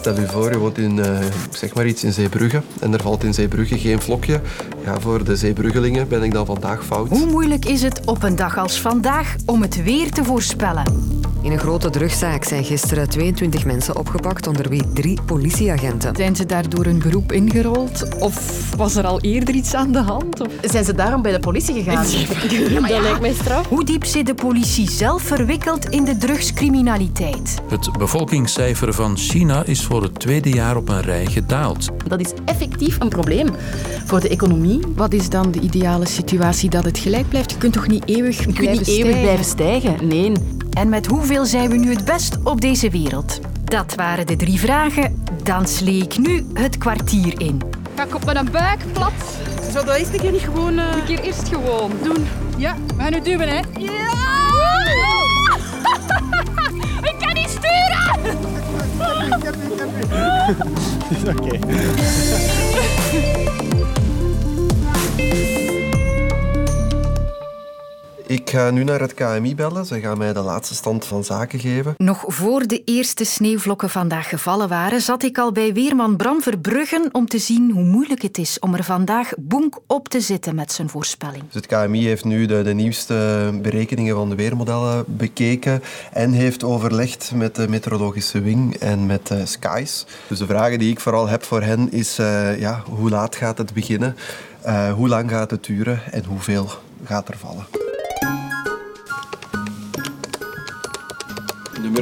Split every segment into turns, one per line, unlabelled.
Stel u voor, je woont in, uh, zeg maar iets in Zeebrugge en er valt in Zeebrugge geen vlokje. Ja, voor de Zeebruggelingen ben ik dan vandaag fout.
Hoe moeilijk is het op een dag als vandaag om het weer te voorspellen?
In een grote drugzaak zijn gisteren 22 mensen opgepakt, onder wie drie politieagenten.
Zijn ze daardoor hun beroep ingerold? Of was er al eerder iets aan de hand? Of...
Zijn ze daarom bij de politie gegaan?
Ja, dat lijkt mij straf.
Hoe diep zit de politie zelf verwikkeld in de drugscriminaliteit?
Het bevolkingscijfer van China is voor het tweede jaar op een rij gedaald.
Dat is effectief een probleem voor de economie.
Wat is dan de ideale situatie dat het gelijk blijft? Je kunt toch niet eeuwig,
Je kunt niet eeuwig blijven stijgen? Nee.
En met hoeveel zijn we nu het best op deze wereld? Dat waren de drie vragen. Dan slee ik nu het kwartier in.
Ga ik op mijn buik plat?
Zou dat eerst een keer niet gewoon... Uh...
Een keer eerst gewoon
doen.
Ja, we gaan nu duwen, hè.
Ja!
ik kan niet sturen!
Oké. Ik ga nu naar het KMI bellen. Ze gaan mij de laatste stand van zaken geven.
Nog voor de eerste sneeuwvlokken vandaag gevallen waren, zat ik al bij weerman Bram Verbruggen om te zien hoe moeilijk het is om er vandaag boenk op te zitten met zijn voorspelling.
Dus het KMI heeft nu de, de nieuwste berekeningen van de weermodellen bekeken en heeft overlegd met de meteorologische wing en met uh, Skies. Dus de vragen die ik vooral heb voor hen is uh, ja, hoe laat gaat het beginnen, uh, hoe lang gaat het duren en hoeveel gaat er vallen.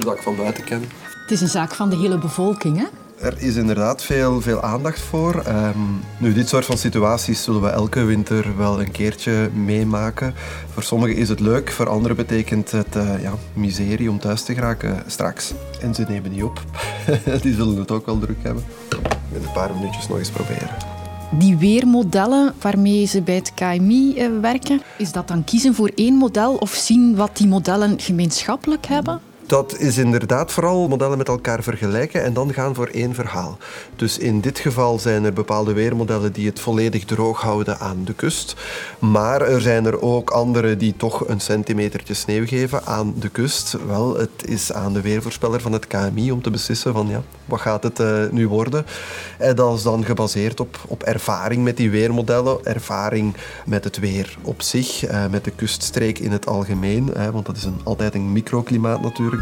Dat ik van buiten ken.
Het is een zaak van de hele bevolking, hè?
Er is inderdaad veel, veel aandacht voor. Um, nu, dit soort van situaties zullen we elke winter wel een keertje meemaken. Voor sommigen is het leuk, voor anderen betekent het uh, ja, miserie om thuis te geraken straks. En ze nemen niet op. Die zullen het ook wel druk hebben. Met een paar minuutjes nog eens proberen.
Die weermodellen waarmee ze bij het KMI uh, werken, is dat dan kiezen voor één model of zien wat die modellen gemeenschappelijk hebben?
Dat is inderdaad vooral modellen met elkaar vergelijken en dan gaan voor één verhaal. Dus in dit geval zijn er bepaalde weermodellen die het volledig droog houden aan de kust. Maar er zijn er ook andere die toch een centimetertje sneeuw geven aan de kust. Wel, het is aan de weervoorspeller van het KMI om te beslissen van ja, wat gaat het uh, nu worden. En dat is dan gebaseerd op, op ervaring met die weermodellen, ervaring met het weer op zich, uh, met de kuststreek in het algemeen. Want dat is een, altijd een microklimaat natuurlijk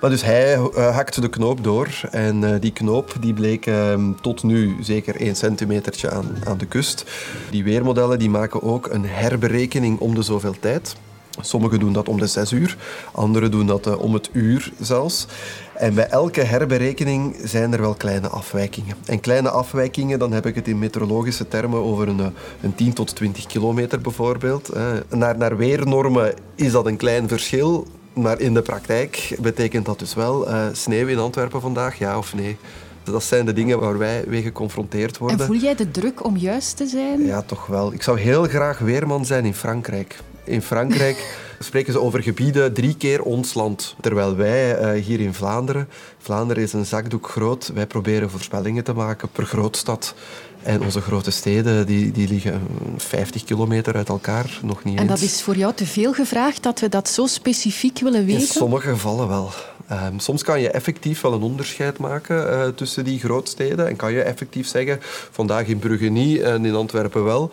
Maar dus hij uh, hakte de knoop door en uh, die knoop die bleek uh, tot nu zeker 1 centimetertje aan, aan de kust. Die weermodellen die maken ook een herberekening om de zoveel tijd. Sommigen doen dat om de zes uur, anderen doen dat om het uur zelfs. En bij elke herberekening zijn er wel kleine afwijkingen. En kleine afwijkingen, dan heb ik het in meteorologische termen over een, een 10 tot 20 kilometer bijvoorbeeld. Naar, naar weernormen is dat een klein verschil, maar in de praktijk betekent dat dus wel uh, sneeuw in Antwerpen vandaag, ja of nee? Dat zijn de dingen waar wij mee geconfronteerd worden.
En voel jij de druk om juist te zijn?
Ja, toch wel. Ik zou heel graag weerman zijn in Frankrijk. In Frankrijk spreken ze over gebieden drie keer ons land. Terwijl wij uh, hier in Vlaanderen, Vlaanderen is een zakdoek groot, wij proberen voorspellingen te maken per grootstad. En onze grote steden die, die liggen 50 kilometer uit elkaar, nog niet
En
eens.
dat is voor jou te veel gevraagd dat we dat zo specifiek willen weten?
In sommige gevallen wel. Um, soms kan je effectief wel een onderscheid maken uh, tussen die grootsteden. En kan je effectief zeggen, vandaag in Brugge niet en in Antwerpen wel.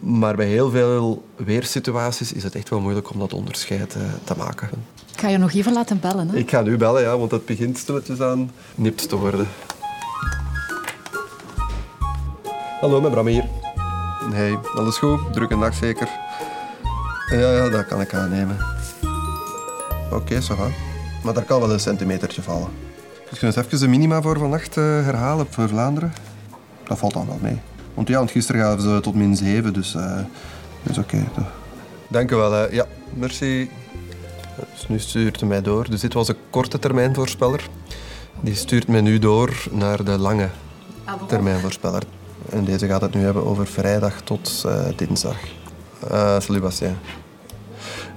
Maar bij heel veel weersituaties is het echt wel moeilijk om dat onderscheid uh, te maken.
Ik ga je nog even laten bellen. Hè?
Ik ga nu bellen, ja, want het begint stilletjes aan nipt te worden. Hallo, met Bram hier. Hey, alles goed? Drukke dag zeker? Ja, ja, dat kan ik aannemen. Oké, okay, zo gaan. Maar daar kan wel een centimetertje vallen. Dus kunnen we even de minima voor vannacht uh, herhalen voor Vlaanderen? Dat valt dan wel mee. Want ja, want gisteren gaven ze tot min 7, dus uh, dat is oké. Okay. Dank u wel. Hè. Ja, merci. Dus nu stuurt hij mij door. Dus dit was een korte termijnvoorspeller. Die stuurt mij nu door naar de lange termijnvoorspeller. En deze gaat het nu hebben over vrijdag tot uh, dinsdag. Uh, salut Bastien.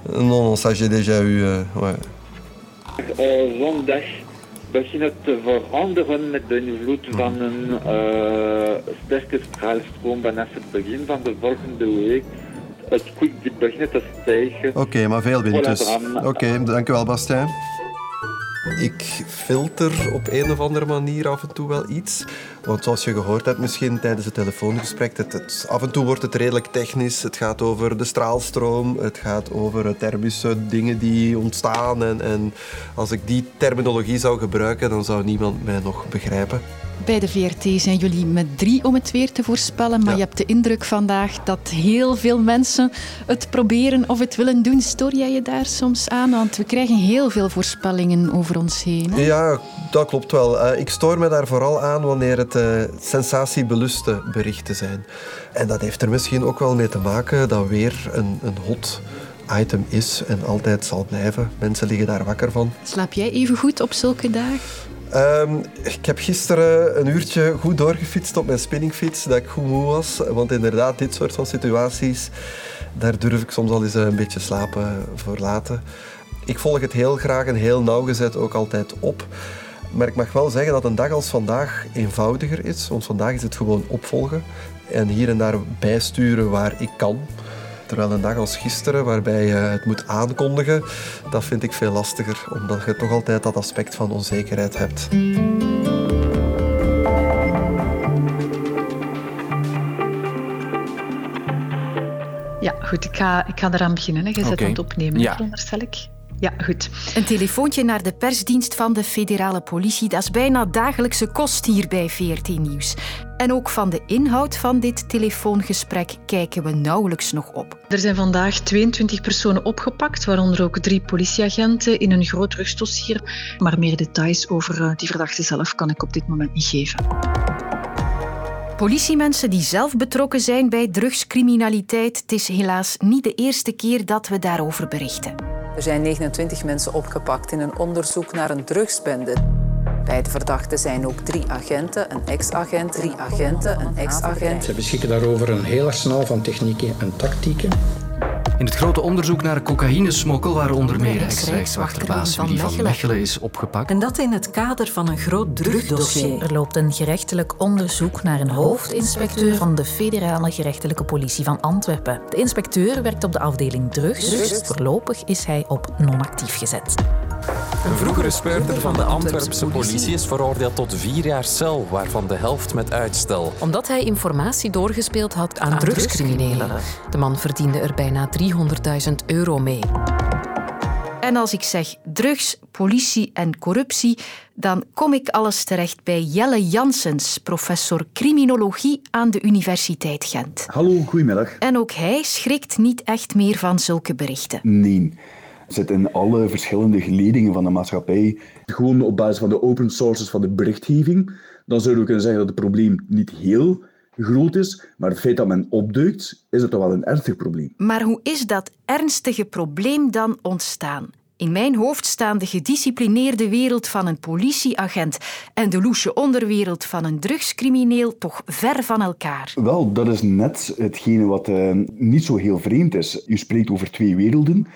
Non, ça j'ai déjà eu. Uh, ouais.
Uh, zondag begint het te veranderen met de invloed van een uh, sterke straalstroom vanaf het begin van de volgende week. Het kwik begint te stijgen.
Oké, okay, maar veel wind dus. Oké, okay, dankjewel Bastien. Ik filter op een of andere manier af en toe wel iets. Want zoals je gehoord hebt misschien tijdens het telefoongesprek, het, het, af en toe wordt het redelijk technisch. Het gaat over de straalstroom, het gaat over thermische dingen die ontstaan. En, en als ik die terminologie zou gebruiken, dan zou niemand mij nog begrijpen.
Bij de VRT zijn jullie met drie om het weer te voorspellen, maar je hebt de indruk vandaag dat heel veel mensen het proberen of het willen doen. Stoor jij je daar soms aan? Want we krijgen heel veel voorspellingen over ons heen. Hè?
Ja, dat klopt wel. Eh, ik stoor me daar vooral aan wanneer het uh, sensatiebeluste berichten zijn. En dat heeft er misschien ook wel mee te maken dat weer een, een hot item is en altijd zal blijven. Mensen liggen daar wakker van.
Slaap jij even goed op zulke dagen?
Um, ik heb gisteren een uurtje goed doorgefietst op mijn spinningfiets, dat ik goed moe was. Want inderdaad, dit soort van situaties, daar durf ik soms al eens een beetje slapen voor laten. Ik volg het heel graag en heel nauwgezet ook altijd op. Maar ik mag wel zeggen dat een dag als vandaag eenvoudiger is. Want vandaag is het gewoon opvolgen en hier en daar bijsturen waar ik kan. Terwijl een dag als gisteren, waarbij je het moet aankondigen, dat vind ik veel lastiger, omdat je toch altijd dat aspect van onzekerheid hebt.
Ja, goed, ik ga, ik ga eraan beginnen. Hè. Je zet okay. het opnemen, ja. veronderstel ik. Ja, goed.
Een telefoontje naar de persdienst van de federale politie, dat is bijna dagelijkse kost hier bij VRT Nieuws. En ook van de inhoud van dit telefoongesprek kijken we nauwelijks nog op.
Er zijn vandaag 22 personen opgepakt, waaronder ook drie politieagenten in een groot rustdossier. Maar meer details over eh, die verdachte zelf kan ik op dit moment niet geven.
Politiemensen die zelf betrokken zijn bij drugscriminaliteit, het is helaas niet de eerste keer dat we daarover berichten.
Er zijn 29 mensen opgepakt in een onderzoek naar een drugsbende. Bij de verdachten zijn ook drie agenten, een ex-agent, drie agenten, een ex-agent.
Ze beschikken daarover een heel arsenaal van technieken en tactieken.
In het grote onderzoek naar cocaïnesmokkel waren onder meer ex-rijkswachterbaas Willy van Mechelen is opgepakt.
En dat in het kader van een groot drugdossier.
Er loopt een gerechtelijk onderzoek naar een hoofdinspecteur van de federale gerechtelijke politie van Antwerpen. De inspecteur werkt op de afdeling drugs. Voorlopig is hij op non-actief gezet.
Een vroegere speurder van de Antwerpse politie is veroordeeld tot vier jaar cel, waarvan de helft met uitstel.
Omdat hij informatie doorgespeeld had aan, drugscriminelen. De man verdiende er bijna 300.000 euro mee. En als ik zeg drugs, politie en corruptie, dan kom ik alles terecht bij Jelle Janssens, professor criminologie aan de Universiteit Gent.
Hallo, goedemiddag.
En ook hij schrikt niet echt meer van zulke berichten.
Nee zit in alle verschillende geledingen van de maatschappij. Gewoon op basis van de open sources van de berichtgeving, dan zouden we kunnen zeggen dat het probleem niet heel groot is, maar het feit dat men opduikt, is het toch wel een ernstig probleem.
Maar hoe is dat ernstige probleem dan ontstaan? In mijn hoofd staan de gedisciplineerde wereld van een politieagent en de loesje onderwereld van een drugscrimineel toch ver van elkaar.
Wel, dat is net hetgene wat uh, niet zo heel vreemd is. Je spreekt over twee werelden.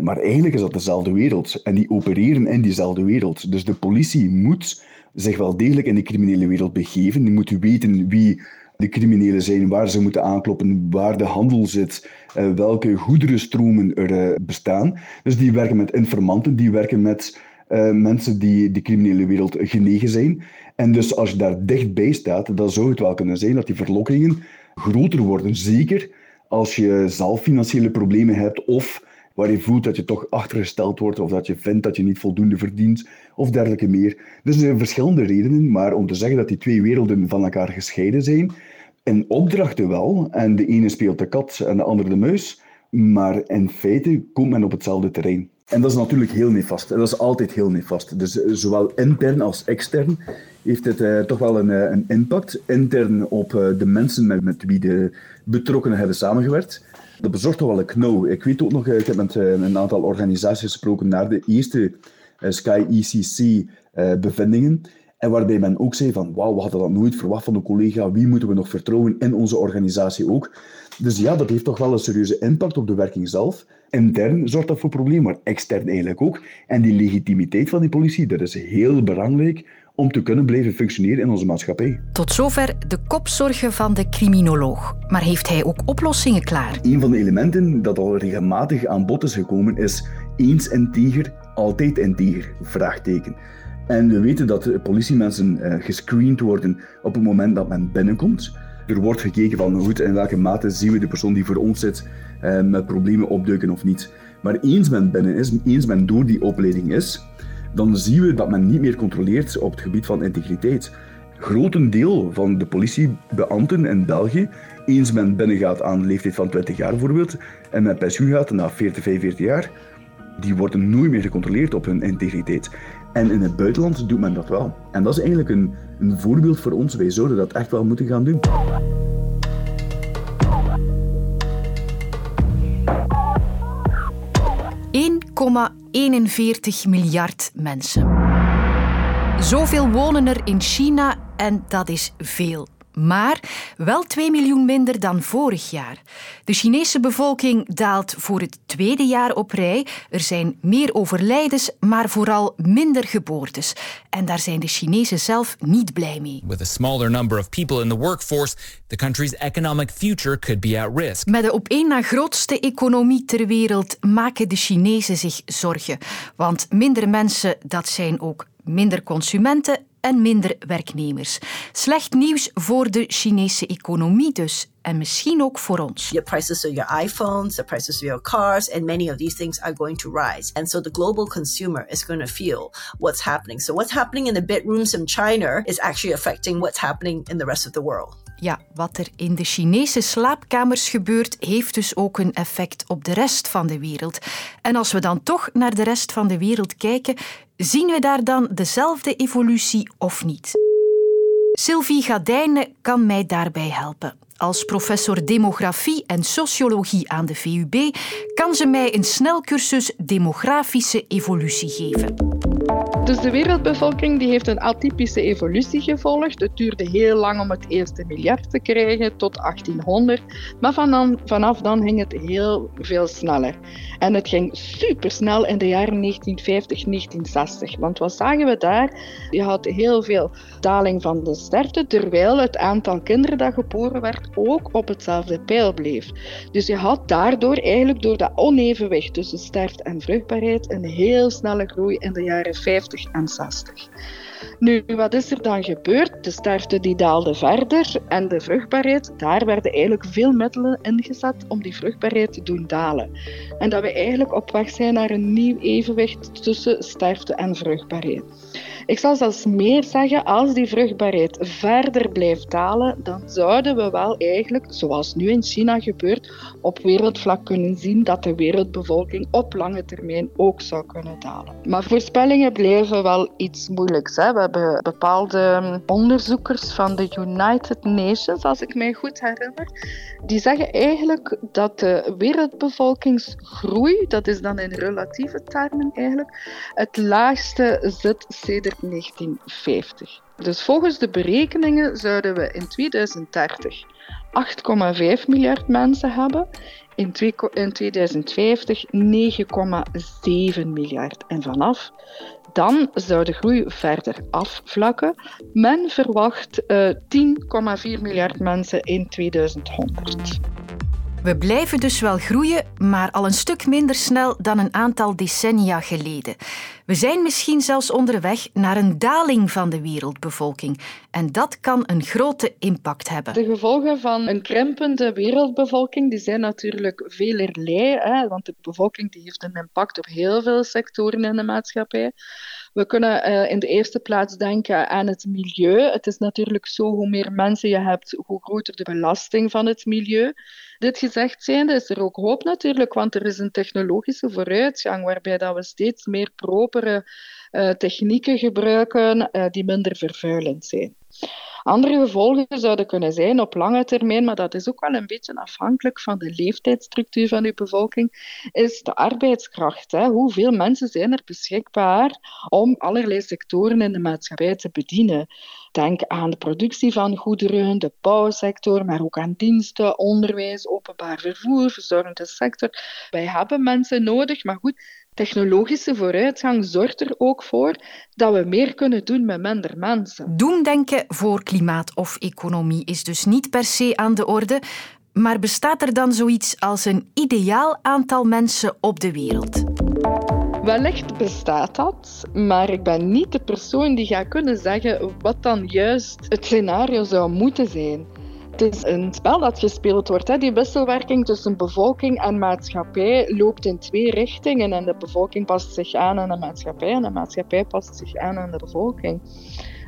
Maar eigenlijk is dat dezelfde wereld. En die opereren in diezelfde wereld. Dus de politie moet zich wel degelijk in de criminele wereld begeven. Die moet weten wie de criminelen zijn, waar ze moeten aankloppen, waar de handel zit, eh, welke goederenstromen er eh, bestaan. Dus die werken met informanten, die werken met uh, mensen die de criminele wereld genegen zijn. En dus als je daar dichtbij staat, dan zou het wel kunnen zijn dat die verlokkingen groter worden. Zeker als je zelf financiële problemen hebt of waar je voelt dat je toch achtergesteld wordt of dat je vindt dat je niet voldoende verdient of dergelijke meer. Dus er zijn verschillende redenen, maar om te zeggen dat die twee werelden van elkaar gescheiden zijn, in opdrachten wel, en de ene speelt de kat en de andere de muis, maar in feite komt men op hetzelfde terrein. En dat is natuurlijk heel nefast. Dat is altijd heel nefast. Dus eh, zowel intern als extern heeft het uh, toch wel een, eh, een, impact. Intern op de mensen met, met wie de betrokkenen hebben samengewerkt. Dat bezorgt toch wel een knauw. Ik weet ook nog, ik heb met een aantal organisaties gesproken naar de eerste Sky ECC bevindingen. En waarbij men ook zei van, wauw, we hadden dat nooit verwacht van een collega. Wie moeten we nog vertrouwen in onze organisatie ook? Dus ja, dat heeft toch wel een serieuze impact op de werking zelf. Intern zorgt dat voor problemen, maar extern eigenlijk ook. En die legitimiteit van die politie, dat is heel belangrijk om te kunnen blijven functioneren in onze maatschappij.
Tot zover de kopzorgen van de criminoloog. Maar heeft hij ook oplossingen klaar?
Een van de elementen dat al regelmatig aan bod is gekomen is eens integer, altijd integer? Vraagteken. En we weten dat politiemensen uh, gescreend worden op het moment dat men binnenkomt. Er wordt gekeken van goed, in welke mate zien we de persoon die voor ons zit uh, met problemen opduiken of niet. Maar eens men binnen is, eens men door die opleiding is, dan zien we dat men niet meer controleert op het gebied van integriteit. Grotendeel van de politiebeambten in België, eens men binnengaat aan de leeftijd van 20 jaar bijvoorbeeld, en met pensioen gaat na 40, 45 jaar, die worden nooit meer gecontroleerd op hun integriteit. En in het buitenland doet men dat wel. En dat is eigenlijk een, een voorbeeld voor ons. Wij zouden dat echt wel moeten gaan doen.
...1,41 miljard mensen. Zoveel wonen er in China en dat is veel maar wel 2 miljoen minder dan vorig jaar. De Chinese bevolking daalt voor het tweede jaar op rij. Er zijn meer overlijdens, maar vooral minder geboortes. En daar zijn de Chinezen zelf niet blij mee.
With a smaller number of people in the workforce, the country's economic future could be at risk.
Met de op één na grootste economie ter wereld maken de Chinezen zich zorgen. Want minder mensen, dat zijn ook minder consumenten en minder werknemers. Slecht nieuws voor de Chinese economie dus. En misschien ook voor ons.
Your prices of your iPhones, the prices of your cars, and many of these things are going to rise. And so the global consumer is going to feel what's happening. So what's happening in the bedrooms in China is actually affecting what's happening in the rest of the world.
Ja, wat er in de Chinese slaapkamers gebeurt, heeft dus ook een effect op de rest van de wereld. En als we dan toch naar de rest van de wereld kijken, zien we daar dan dezelfde evolutie of niet? Sylvie Gadijnen kan mij daarbij helpen. Als professor demografie en sociologie aan de VUB kan ze mij een snelcursus demografische evolutie geven.
Dus de wereldbevolking die heeft een atypische evolutie gevolgd. Het duurde heel lang om het eerste miljard te krijgen, tot 1800. Maar vanaf dan ging het heel veel sneller. En het ging supersnel in de jaren 1950, 1960. Want wat zagen we daar? Je had heel veel daling van de sterfte, terwijl het aantal kinderen dat geboren werd ook op hetzelfde pijl bleef. Dus je had daardoor eigenlijk door dat onevenwicht tussen sterfte en vruchtbaarheid een heel snelle groei in de jaren 50 en 60. Nu, wat is er dan gebeurd? De sterfte die daalde verder en de vruchtbaarheid, daar werden eigenlijk veel middelen ingezet om die vruchtbaarheid te doen dalen. En dat we eigenlijk op weg zijn naar een nieuw evenwicht tussen sterfte en vruchtbaarheid. Ik zal zelfs meer zeggen, als die vruchtbaarheid verder blijft dalen, dan zouden we wel eigenlijk, zoals nu in China gebeurt, op wereldvlak kunnen zien dat de wereldbevolking op lange termijn ook zou kunnen dalen. Maar voorspellingen blijven wel iets moeilijks. Hè? We hebben bepaalde onderzoekers van de United Nations, als ik mij goed herinner, die zeggen eigenlijk dat de wereldbevolkingsgroei, dat is dan in relatieve termen eigenlijk, het laagste zit sedert 1950. Dus volgens de berekeningen zouden we in 2030 8,5 miljard mensen hebben. In, 2050 9,7 miljard. En vanaf dan zou de groei verder afvlakken. Men verwacht uh, eh, 10,4 miljard mensen in 2100.
We blijven dus wel groeien, maar al een stuk minder snel dan een aantal decennia geleden. We zijn misschien zelfs onderweg naar een daling van de wereldbevolking. En dat kan een grote impact hebben.
De gevolgen van een krimpende wereldbevolking die zijn natuurlijk velerlei. Hè, want de bevolking die heeft een impact op heel veel sectoren in de maatschappij. We kunnen uh, in de eerste plaats denken aan het milieu. Het is natuurlijk zo, hoe meer mensen je hebt, hoe groter de belasting van het milieu. Dit gezegd zijnde is er ook hoop natuurlijk, want er is een technologische vooruitgang waarbij dat we steeds meer uh, technieken gebruiken uh, die minder vervuilend zijn. Andere gevolgen zouden kunnen zijn op lange termijn, maar dat is ook wel een beetje afhankelijk van de leeftijdsstructuur van uw bevolking, is de arbeidskracht. Hè. Hoeveel mensen zijn er beschikbaar om allerlei sectoren in de maatschappij te bedienen? Denk aan de productie van goederen, de bouwsector, maar ook aan diensten, onderwijs, openbaar vervoer, verzorgende sector. Wij hebben mensen nodig, maar goed, technologische vooruitgang zorgt er ook voor dat we meer kunnen doen met minder mensen.
Doemdenken voor klimaat of economie is dus niet per se aan de orde. Maar bestaat er dan zoiets als een ideaal aantal mensen op de wereld?
Wellicht bestaat dat, maar ik ben niet de persoon die gaat kunnen zeggen wat dan juist het scenario zou moeten zijn. Het is een spel dat gespeeld wordt. Hè. Die wisselwerking tussen bevolking en maatschappij loopt in twee richtingen. En de bevolking past zich aan aan de maatschappij en de maatschappij past zich aan aan de bevolking.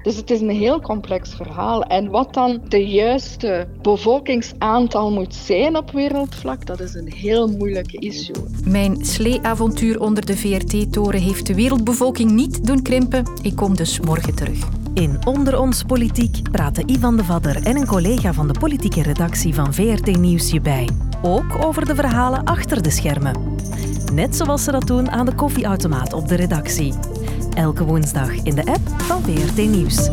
Dus het is een heel complex verhaal. En wat dan de juiste bevolkingsaantal moet zijn op wereldvlak, dat is een heel moeilijke issue.
Mijn sleeavontuur onder de VRT-toren heeft de wereldbevolking niet doen krimpen. Ik kom dus morgen terug.
In Onder ons Politiek praten Ivan de Vadder en een collega van de politieke redactie van VRT Nieuws je bij. Ook over de verhalen achter de schermen. Net zoals ze dat doen aan de koffieautomaat op de redactie. Elke woensdag in de app van VRT Nieuws.